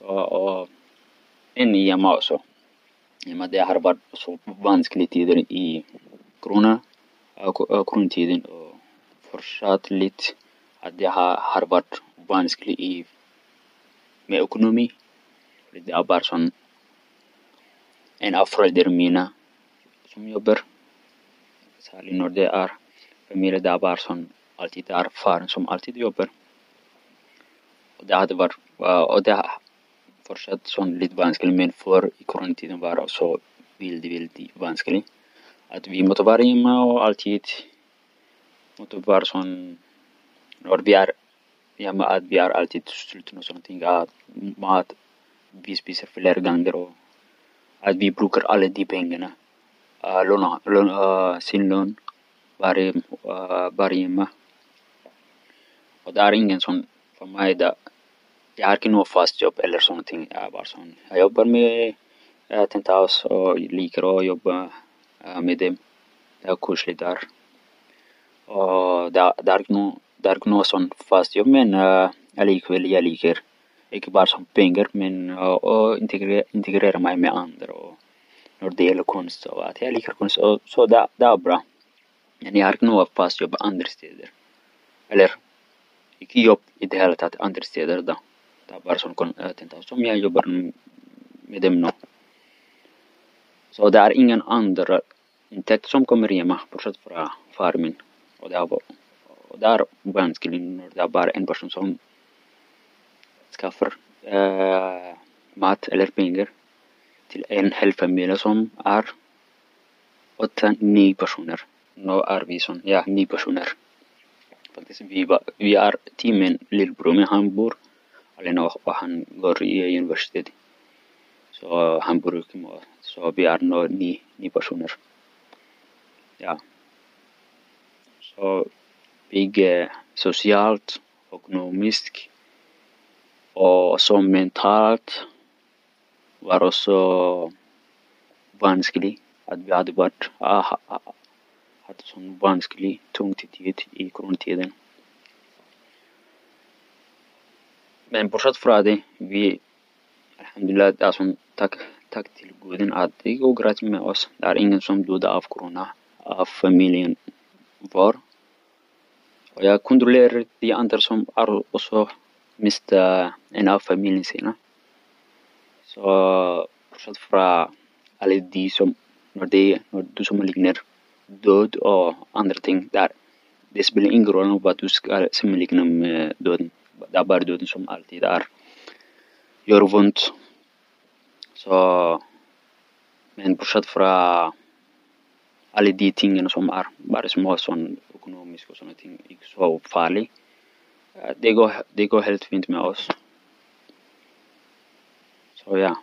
Och än i hemma också. I och med det har varit så vanskliga tider i corona, coronatiden och fortsatt lite att det har, varit vanskligt i med ekonomi. Det är bara sån en av föräldrarna mina som jobbar. Särskilt när det är familjer där bara som alltid är far som alltid jobbar. Och det hade varit, och det fortsatt sån lite vanskligt men för i coronatiden var det så väldigt, väldigt vanskligt. Att vi måste vara hemma och alltid måste vara sån, när vi är hemma att vi är alltid sluten och sånt att mat vi spiser flera gånger och att vi brukar alla de pengarna. Äh, låna, låna äh, sin lön varje, äh, varje hemma. Och det är ingen sån för mig där jag har inte något fast jobb eller sånting. Jag är bara sån. Jag jobbar med eh, Tentaus och liker att jobba eh, med dem. Det är kusligt där. Och det, är något sånt fast jobb men eh, jag likväl jag liker inte bara som pengar men och integrera, integrera mig med andra och när det gäller konst och att jag liker konst och så det, det är bra. Men jag har inget något fast jobb andra städer. Eller inte jobb i det hela taget andra städer då. Det är bara sån som jag jobbar med dem nu. Så det är ingen andra intäkt som kommer hemma bortsett från far min. Och det är, och det är vanskligt det är bara en person som skaffar äh, mat eller pengar till en hel familj som är åtta, nio personer. Nu är vi som, ja, nio personer. Faktiskt, vi, vi är tio men lillbror min han bor Alina och han går i universitet. Så han bor i Så vi är nu nio, nio personer. Ja. Så bygga eh, socialt, ekonomiskt och så mentalt var också vanskligt. Att vi hade varit, ah, ah, ah, hade sån vansklig, tung tid i coronatiden. Men bortsett från det, vi Alhamdulillah, alltså tack, tack till guden att det går rätt med oss. Det är ingen som dog av corona av familjen var. Och jag kontrollerar de andra som har också miste en av familjen sina. Så bortsett från alla de som, när, det, när du som liknar död och andra ting där. Det spelar ingen roll vad du ska likna med döden. Det är bara döden som alltid är. Gör ont. Så men bortsett från alla de tingen som är bara små sån ekonomiska och sådana e ting, inte så farlig. Det går, det går helt fint med oss. Så ja.